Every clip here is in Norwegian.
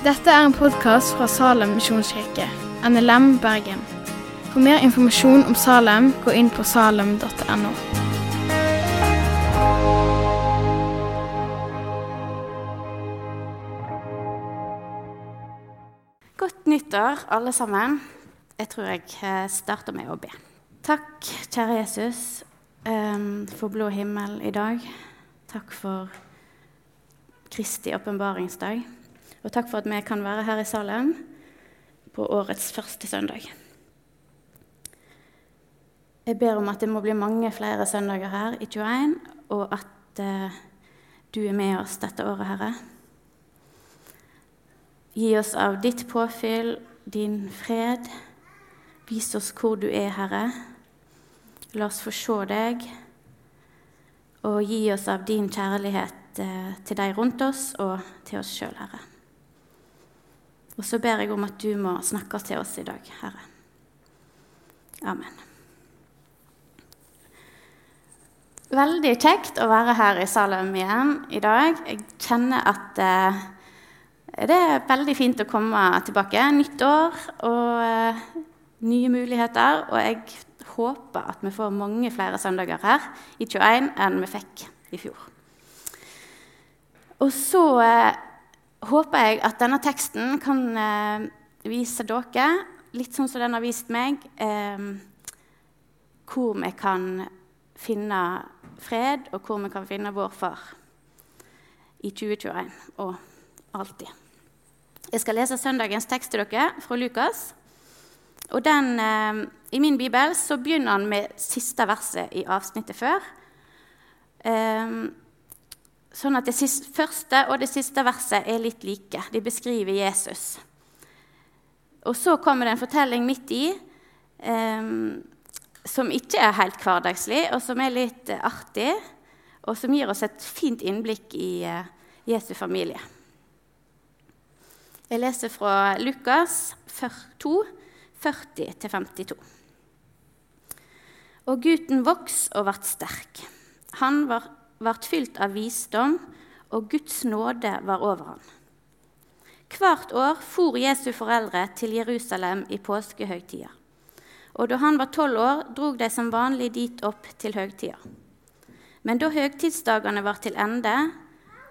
Dette er en podkast fra Salem misjonskirke, NLM Bergen. For mer informasjon om Salem, gå inn på salem.no. Godt nyttår, alle sammen. Jeg tror jeg eh, starter med å be. Takk, kjære Jesus, em, for blå himmel i dag. Takk for Kristi åpenbaringsdag. Og takk for at vi kan være her i Salem på årets første søndag. Jeg ber om at det må bli mange flere søndager her i 21, og at eh, du er med oss dette året, Herre. Gi oss av ditt påfyll, din fred. Vis oss hvor du er, Herre. La oss få se deg. Og gi oss av din kjærlighet eh, til de rundt oss og til oss sjøl, Herre. Og så ber jeg om at du må snakke til oss i dag, Herre. Amen. Veldig kjekt å være her i Salem igjen i dag. Jeg kjenner at eh, det er veldig fint å komme tilbake. Nytt år og eh, nye muligheter. Og jeg håper at vi får mange flere søndager her i 21 enn vi fikk i fjor. Og så eh, håper jeg at denne teksten kan eh, vise dere, litt sånn som den har vist meg, eh, hvor vi kan finne fred, og hvor vi kan finne vår far i 2021 og alltid. Jeg skal lese søndagens tekst til dere fra Lukas. Og den, eh, I min bibel så begynner han med siste verset i avsnittet før. Eh, sånn at det siste, første og det siste verset er litt like. De beskriver Jesus. Og så kommer det en fortelling midt i eh, som ikke er helt hverdagslig, og som er litt eh, artig, og som gir oss et fint innblikk i eh, Jesu familie. Jeg leser fra Lukas 2, 40-52. Og gutten voks og vart sterk. Han vart fylt av visdom, og Guds nåde var over ham. Hvert år for Jesu foreldre til Jerusalem i påskehøytida. Og da han var tolv år, drog de som vanlig dit opp til høytida. Men da høytidsdagene var til ende,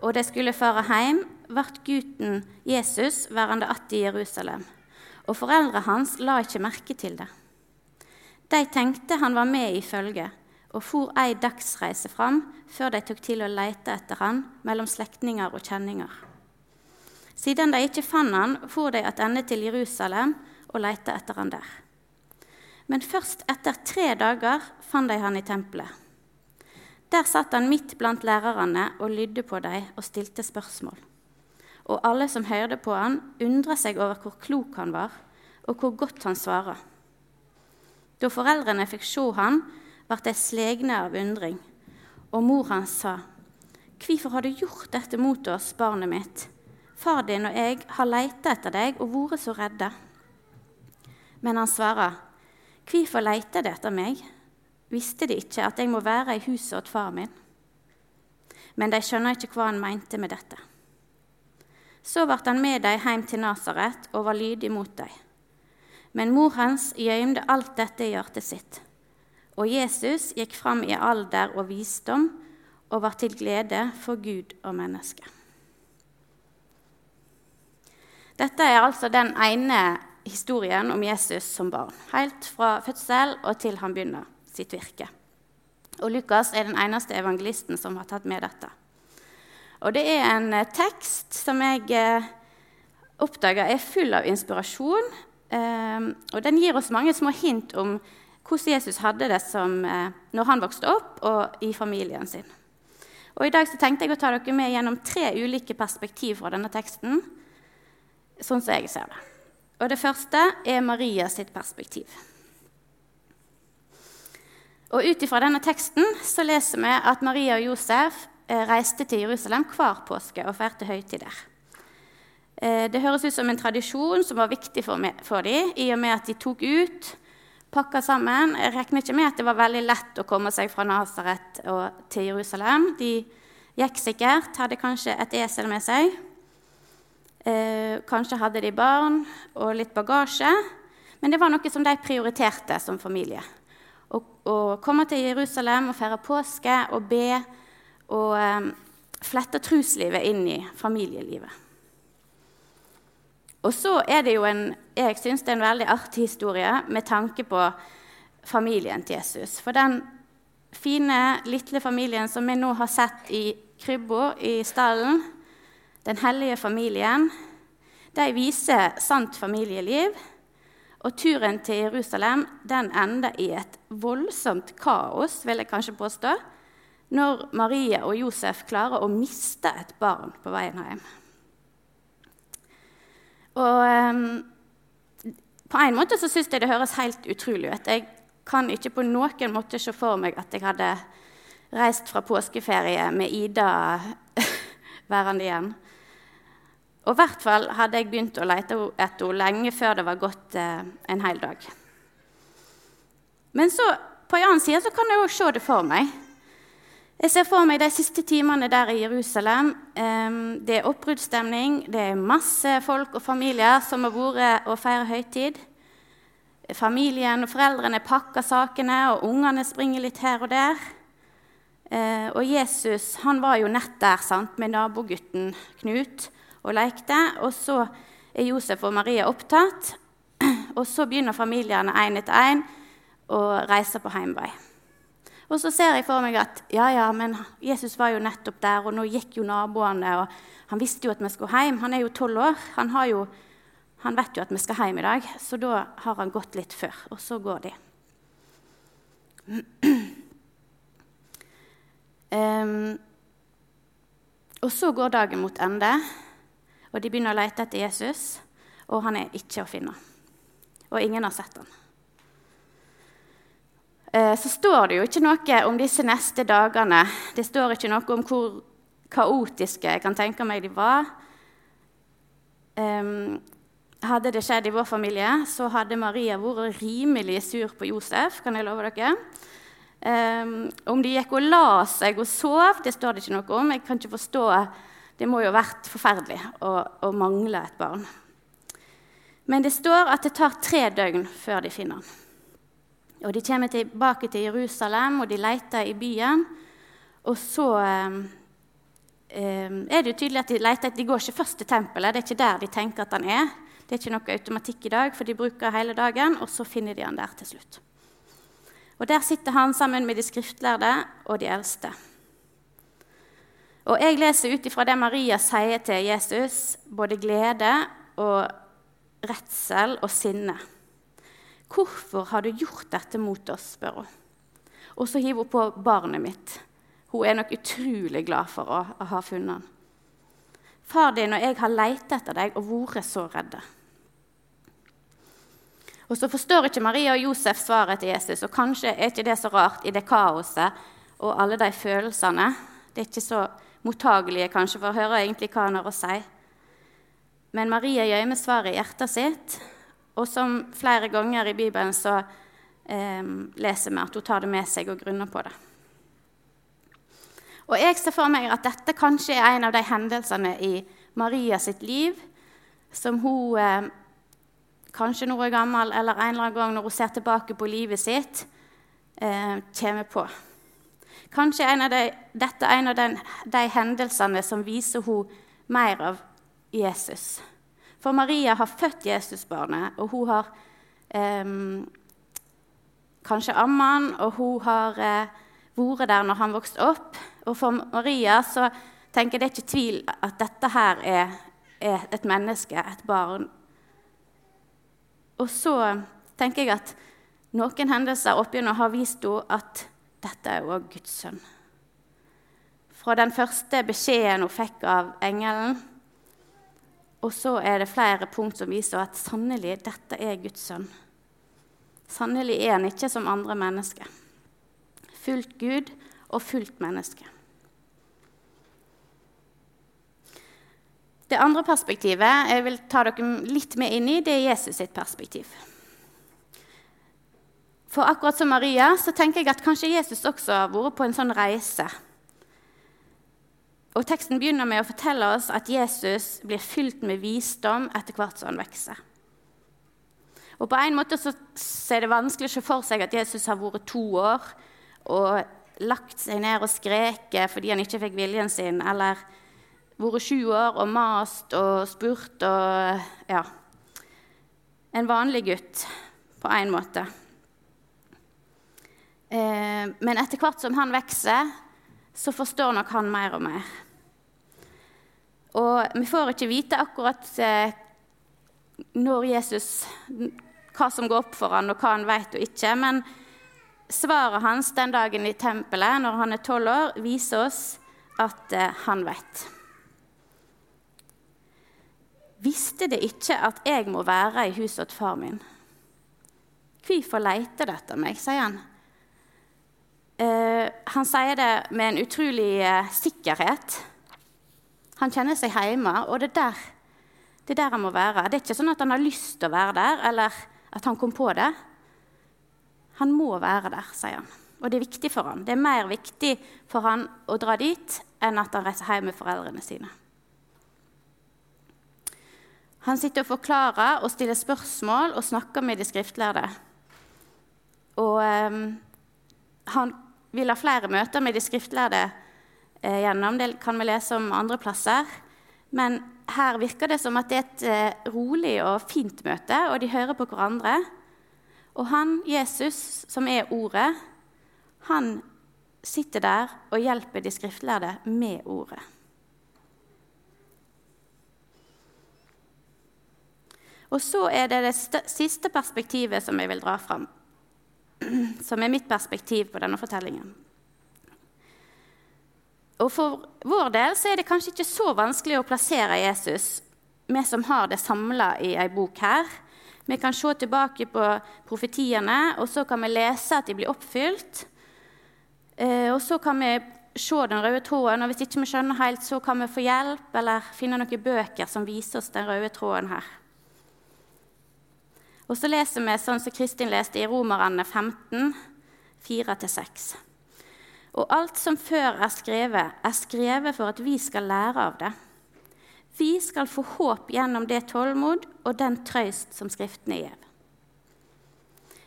og de skulle fare hjem, vart gutten Jesus værende att i Jerusalem, og foreldra hans la ikke merke til det. De tenkte han var med i følget, og for ei dagsreise fram før de tok til å leite etter han mellom slektninger og kjenninger. Siden de ikke fant han, for de tilbake til Jerusalem og leite etter han der. Men først etter tre dager fant de han i tempelet. Der satt han midt blant lærerne og lydde på dem og stilte spørsmål. Og alle som hørte på han, undra seg over hvor klok han var, og hvor godt han svara. Da foreldrene fikk se han, ble de slegne av undring. Og mor hans sa, 'Hvorfor har du gjort dette mot oss, barnet mitt?' 'Far din og jeg har leita etter deg og vært så redde.' Men han svarer, 'Hvorfor leita de etter meg?' Visste de ikke at jeg må være i huset åt far min? Men de skjønner ikke hva han mente med dette. Så ble han med dem hjem til Nasaret og var lydig mot dem. Men mor hans gjemte alt dette i hjertet sitt. Og Jesus gikk fram i alder og visdom og var til glede for Gud og mennesket. Dette er altså den ene historien om Jesus som barn, helt fra fødsel og til han begynner sitt virke. Og Lukas er den eneste evangelisten som har tatt med dette. Og det er en eh, tekst som jeg oppdager oppdaga er full av inspirasjon. Eh, og den gir oss mange små hint om hvordan Jesus hadde det som, eh, når han vokste opp, og i familien sin. Og I dag så tenkte jeg å ta dere med gjennom tre ulike perspektiv fra denne teksten. sånn som jeg ser det. Og Det første er Maria sitt perspektiv. Og Ut ifra denne teksten så leser vi at Maria og Josef eh, reiste til Jerusalem hver påske og feirte høytid der. Eh, det høres ut som en tradisjon som var viktig for, dem, i og med at de tok ut, pakka sammen. Jeg regner ikke med at det var veldig lett å komme seg fra Nasaret til Jerusalem. De gikk sikkert, hadde kanskje et esel med seg. Eh, kanskje hadde de barn og litt bagasje. Men det var noe som de prioriterte som familie. Å, å komme til Jerusalem og feire påske og be og eh, flette truslivet inn i familielivet. Og så er det jo en jeg synes det er en veldig artig historie med tanke på familien til Jesus. For den fine, lille familien som vi nå har sett i krybba i stallen, den hellige familien, de viser sant familieliv. Og turen til Jerusalem den ender i et voldsomt kaos, vil jeg kanskje påstå, når Marie og Josef klarer å miste et barn på veien hjem. Og um, På en måte så syns jeg det høres helt utrolig ut. Jeg kan ikke på noen måte se for meg at jeg hadde reist fra påskeferie med Ida værende igjen. Og i hvert fall hadde jeg begynt å lete etter henne lenge før det var gått eh, en hel dag. Men så, på en annen side så kan jeg òg se det for meg. Jeg ser for meg de siste timene der i Jerusalem. Det er oppbruddsstemning, det er masse folk og familier som har vært og feiret høytid. Familien og foreldrene pakker sakene, og ungene springer litt her og der. Eh, og Jesus han var jo nett der sant, med nabogutten Knut og lekte. Og så er Josef og Maria opptatt, og så begynner familiene én etter én å reise på heimvei. Og så ser jeg for meg at ja, ja, men Jesus var jo nettopp der, og nå gikk jo naboene, og han visste jo at vi skulle hjem. Han er jo tolv år. Han, jo, han, vet jo at vi skal hjem i dag, så da har han gått litt før. Og så går de. Um, og så går dagen mot ende, og de begynner å lete etter Jesus, og han er ikke å finne. Og ingen har sett han. Eh, så står det jo ikke noe om disse neste dagene. Det står ikke noe om hvor kaotiske jeg kan tenke meg de var. Um, hadde det skjedd i vår familie, så hadde Maria vært rimelig sur på Josef. kan jeg love dere. Um, om de gikk og la seg og sov, det står det ikke noe om. Jeg kan ikke forstå, Det må jo ha vært forferdelig å, å mangle et barn. Men det står at det tar tre døgn før de finner han. Og De kommer tilbake til Jerusalem, og de leter i byen. Og så eh, eh, er det jo tydelig at de leter De går ikke først til tempelet. Det er ikke der de tenker at han er. Det er ikke noe automatikk i dag, for de bruker hele dagen, og så finner de han der til slutt. Og Der sitter han sammen med de skriftlærde og de eldste. Og Jeg leser ut ifra det Maria sier til Jesus, både glede og redsel og sinne. 'Hvorfor har du gjort dette mot oss?' spør hun. Og så hiver hun på barnet mitt. Hun er nok utrolig glad for å, ha funnet han. Far din og jeg har lett etter deg og vært så redde. Og Så forstår ikke Maria og Josef svaret til Jesus, og kanskje er ikke det så rart i det kaoset og alle de følelsene. Det er ikke så mottagelige kanskje for å høre egentlig hva han har å si. Men Maria gjemmer svaret i hjertet sitt, og som flere ganger i Bibelen så eh, leser vi at hun tar det med seg og grunner på det. Og Jeg ser for meg at dette kanskje er en av de hendelsene i Maria sitt liv som hun eh, kanskje når hun er gammel, eller en eller annen gang når hun ser tilbake på livet sitt, eh, kommer på. Kanskje en de, dette er en av den, de hendelsene som viser hun mer av Jesus. For Maria har født Jesusbarnet, og hun har eh, kanskje amma han, og hun har eh, vært der når han vokste opp. Og for Maria så tenker jeg det er ikke tvil at dette her er, er et menneske, et barn. Og så tenker jeg at noen hendelser opp igjennom har vist henne at dette er òg Guds sønn. Fra den første beskjeden hun fikk av engelen og så er det flere punkt som viser at sannelig, dette er Guds sønn. Sannelig er han ikke som andre mennesker. Fullt Gud og fullt menneske. Det andre perspektivet jeg vil ta dere litt med inn i, det er Jesus sitt perspektiv. For akkurat som Maria så tenker jeg at kanskje Jesus også har vært på en sånn reise. Og Teksten begynner med å fortelle oss at Jesus blir fylt med visdom etter hvert som han vokser. Og På en måte så, er det vanskelig å se for seg at Jesus har vært to år og lagt seg ned og skreket fordi han ikke fikk viljen sin, eller vært sju år og mast og spurt og Ja. En vanlig gutt på en måte. Eh, men etter hvert som han vokser, så forstår nok han mer og mer. Og vi får ikke vite akkurat eh, når Jesus hva som går opp for han, og hva han vet og ikke. Men svaret hans den dagen i tempelet, når han er tolv år, viser oss at eh, han vet. Visste det ikke at jeg må være i huset til far min? Hvorfor leter det etter meg, sier han. Eh, han sier det med en utrolig eh, sikkerhet. Han kjenner seg hjemme, og det er der, det er der han må være. Det er ikke sånn at han har lyst til å være der, eller at han kom på det. Han må være der, sier han. Og det er viktig for han. Det er mer viktig for han å dra dit enn at han reiser hjem med foreldrene sine. Han sitter og forklarer og stiller spørsmål og snakker med de skriftlærde. Og um, han vil ha flere møter med de skriftlærde gjennom. Det kan vi lese om andre plasser. Men her virker det som at det er et eh, rolig og fint møte, og de hører på hverandre. Og han, Jesus, som er Ordet, han sitter der og hjelper de skriftlærde med Ordet. Og så er det det siste perspektivet som jeg vil dra fram, som er mitt perspektiv på denne fortellingen. Og For vår del så er det kanskje ikke så vanskelig å plassere Jesus, vi som har det samla i ei bok her. Vi kan se tilbake på profetiene, og så kan vi lese at de blir oppfylt. Eh, og så kan vi se den røde tråden, og hvis ikke vi skjønner helt, så kan vi få hjelp eller finne noen bøker som viser oss den røde tråden her. Og så leser vi sånn som Kristin leste i Romerne 15, 4-6. Og alt som før er skrevet, er skrevet for at vi skal lære av det. Vi skal få håp gjennom det tålmod og den trøyst som Skriftene gir.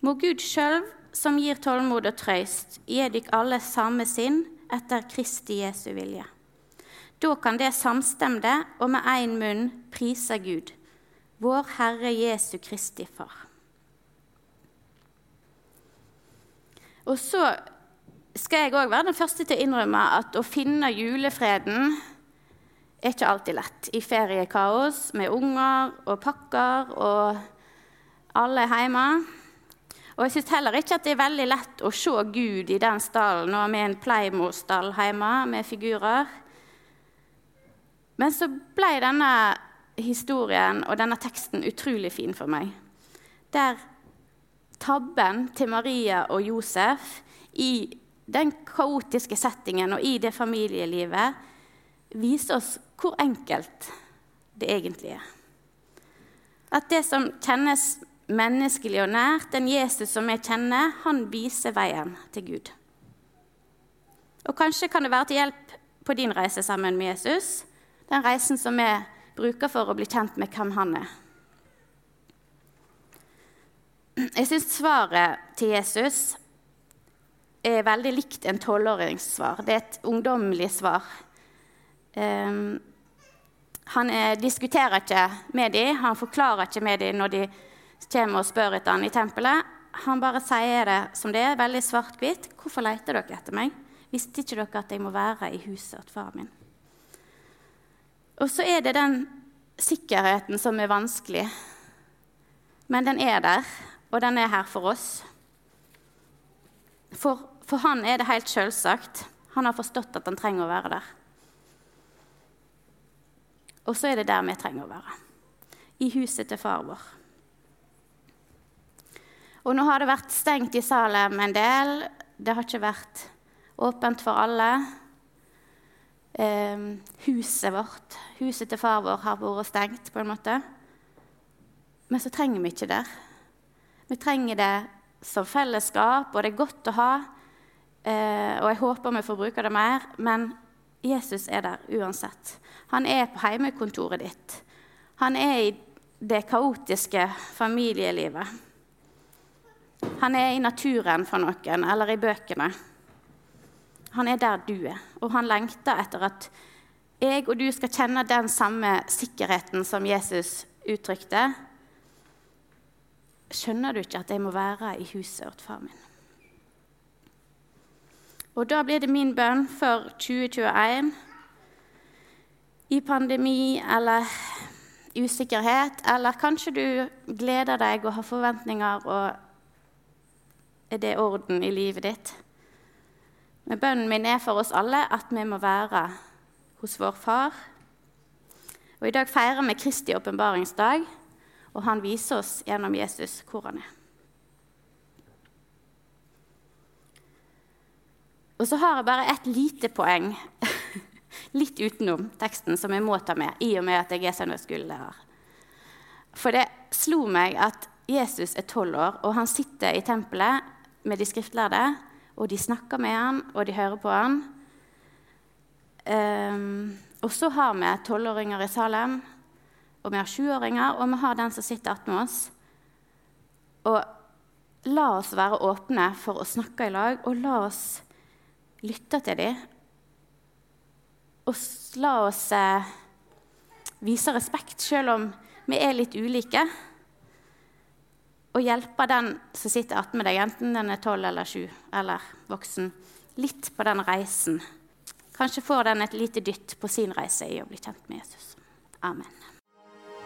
Må Gud sjøl, som gir tålmod og trøyst, gi dykk alle samme sinn etter Kristi Jesu vilje. Da kan det samstemte og med én munn prise Gud, vår Herre Jesu Kristi Far. Og så skal jeg òg være den første til å innrømme at å finne julefreden er ikke alltid lett. I feriekaos med unger og pakker og alle er hjemme. Og jeg syns heller ikke at det er veldig lett å se Gud i den stallen og med en Playmo-stall hjemme med figurer. Men så ble denne historien og denne teksten utrolig fin for meg. Der tabben til Maria og Josef i den kaotiske settingen og i det familielivet viser oss hvor enkelt det egentlig er. At det som kjennes menneskelig og nært, den Jesus som jeg kjenner, han viser veien til Gud. Og kanskje kan det være til hjelp på din reise sammen med Jesus, den reisen som vi bruker for å bli kjent med hvem han er. Jeg syns svaret til Jesus er veldig likt en tolvåringssvar. Det er et ungdommelig svar. Um, han er, diskuterer ikke med dem, han forklarer ikke med dem når de kommer og spør etter han i tempelet. Han bare sier det som det er, veldig svart-hvitt. 'Hvorfor leter dere etter meg?' 'Visste ikke dere at jeg må være i huset til far min?' Og så er det den sikkerheten som er vanskelig. Men den er der, og den er her for oss. For, for han er det helt selvsagt. Han har forstått at han trenger å være der. Og så er det der vi trenger å være. I huset til far vår. Og nå har det vært stengt i Salem en del. Det har ikke vært åpent for alle. Eh, huset vårt, huset til far vår, har vært stengt på en måte. Men så trenger vi ikke det. Vi trenger det som fellesskap, og det er godt å ha. Eh, og jeg håper vi får bruke det mer. Men Jesus er der uansett. Han er på heimekontoret ditt. Han er i det kaotiske familielivet. Han er i naturen for noen, eller i bøkene. Han er der du er, og han lengter etter at jeg og du skal kjenne den samme sikkerheten som Jesus uttrykte. Skjønner du ikke at jeg må være i huset til far min? Og da blir det min bønn for 2021 i pandemi eller usikkerhet, eller kanskje du gleder deg og har forventninger, og er det orden i livet ditt? Men bønnen min er for oss alle at vi må være hos vår far. Og I dag feirer vi Kristi åpenbaringsdag, og han viser oss gjennom Jesus hvor han er. Og så har jeg bare et lite poeng litt utenom teksten som jeg må ta med, i og med at jeg er søndagsskolelærer. For det slo meg at Jesus er tolv år, og han sitter i tempelet med de skriftlærde, og de snakker med han, og de hører på han. Um, og så har vi tolvåringer i Salem, og vi har sjuåringer, og vi har den som sitter attmed oss. Og la oss være åpne for å snakke i lag, og la oss lytte til dem. Og la oss eh, vise respekt, selv om vi er litt ulike. Og hjelpe den som sitter attmed deg, enten den er tolv eller 7 eller voksen, litt på den reisen. Kanskje får den et lite dytt på sin reise i å bli kjent med Jesus. Amen.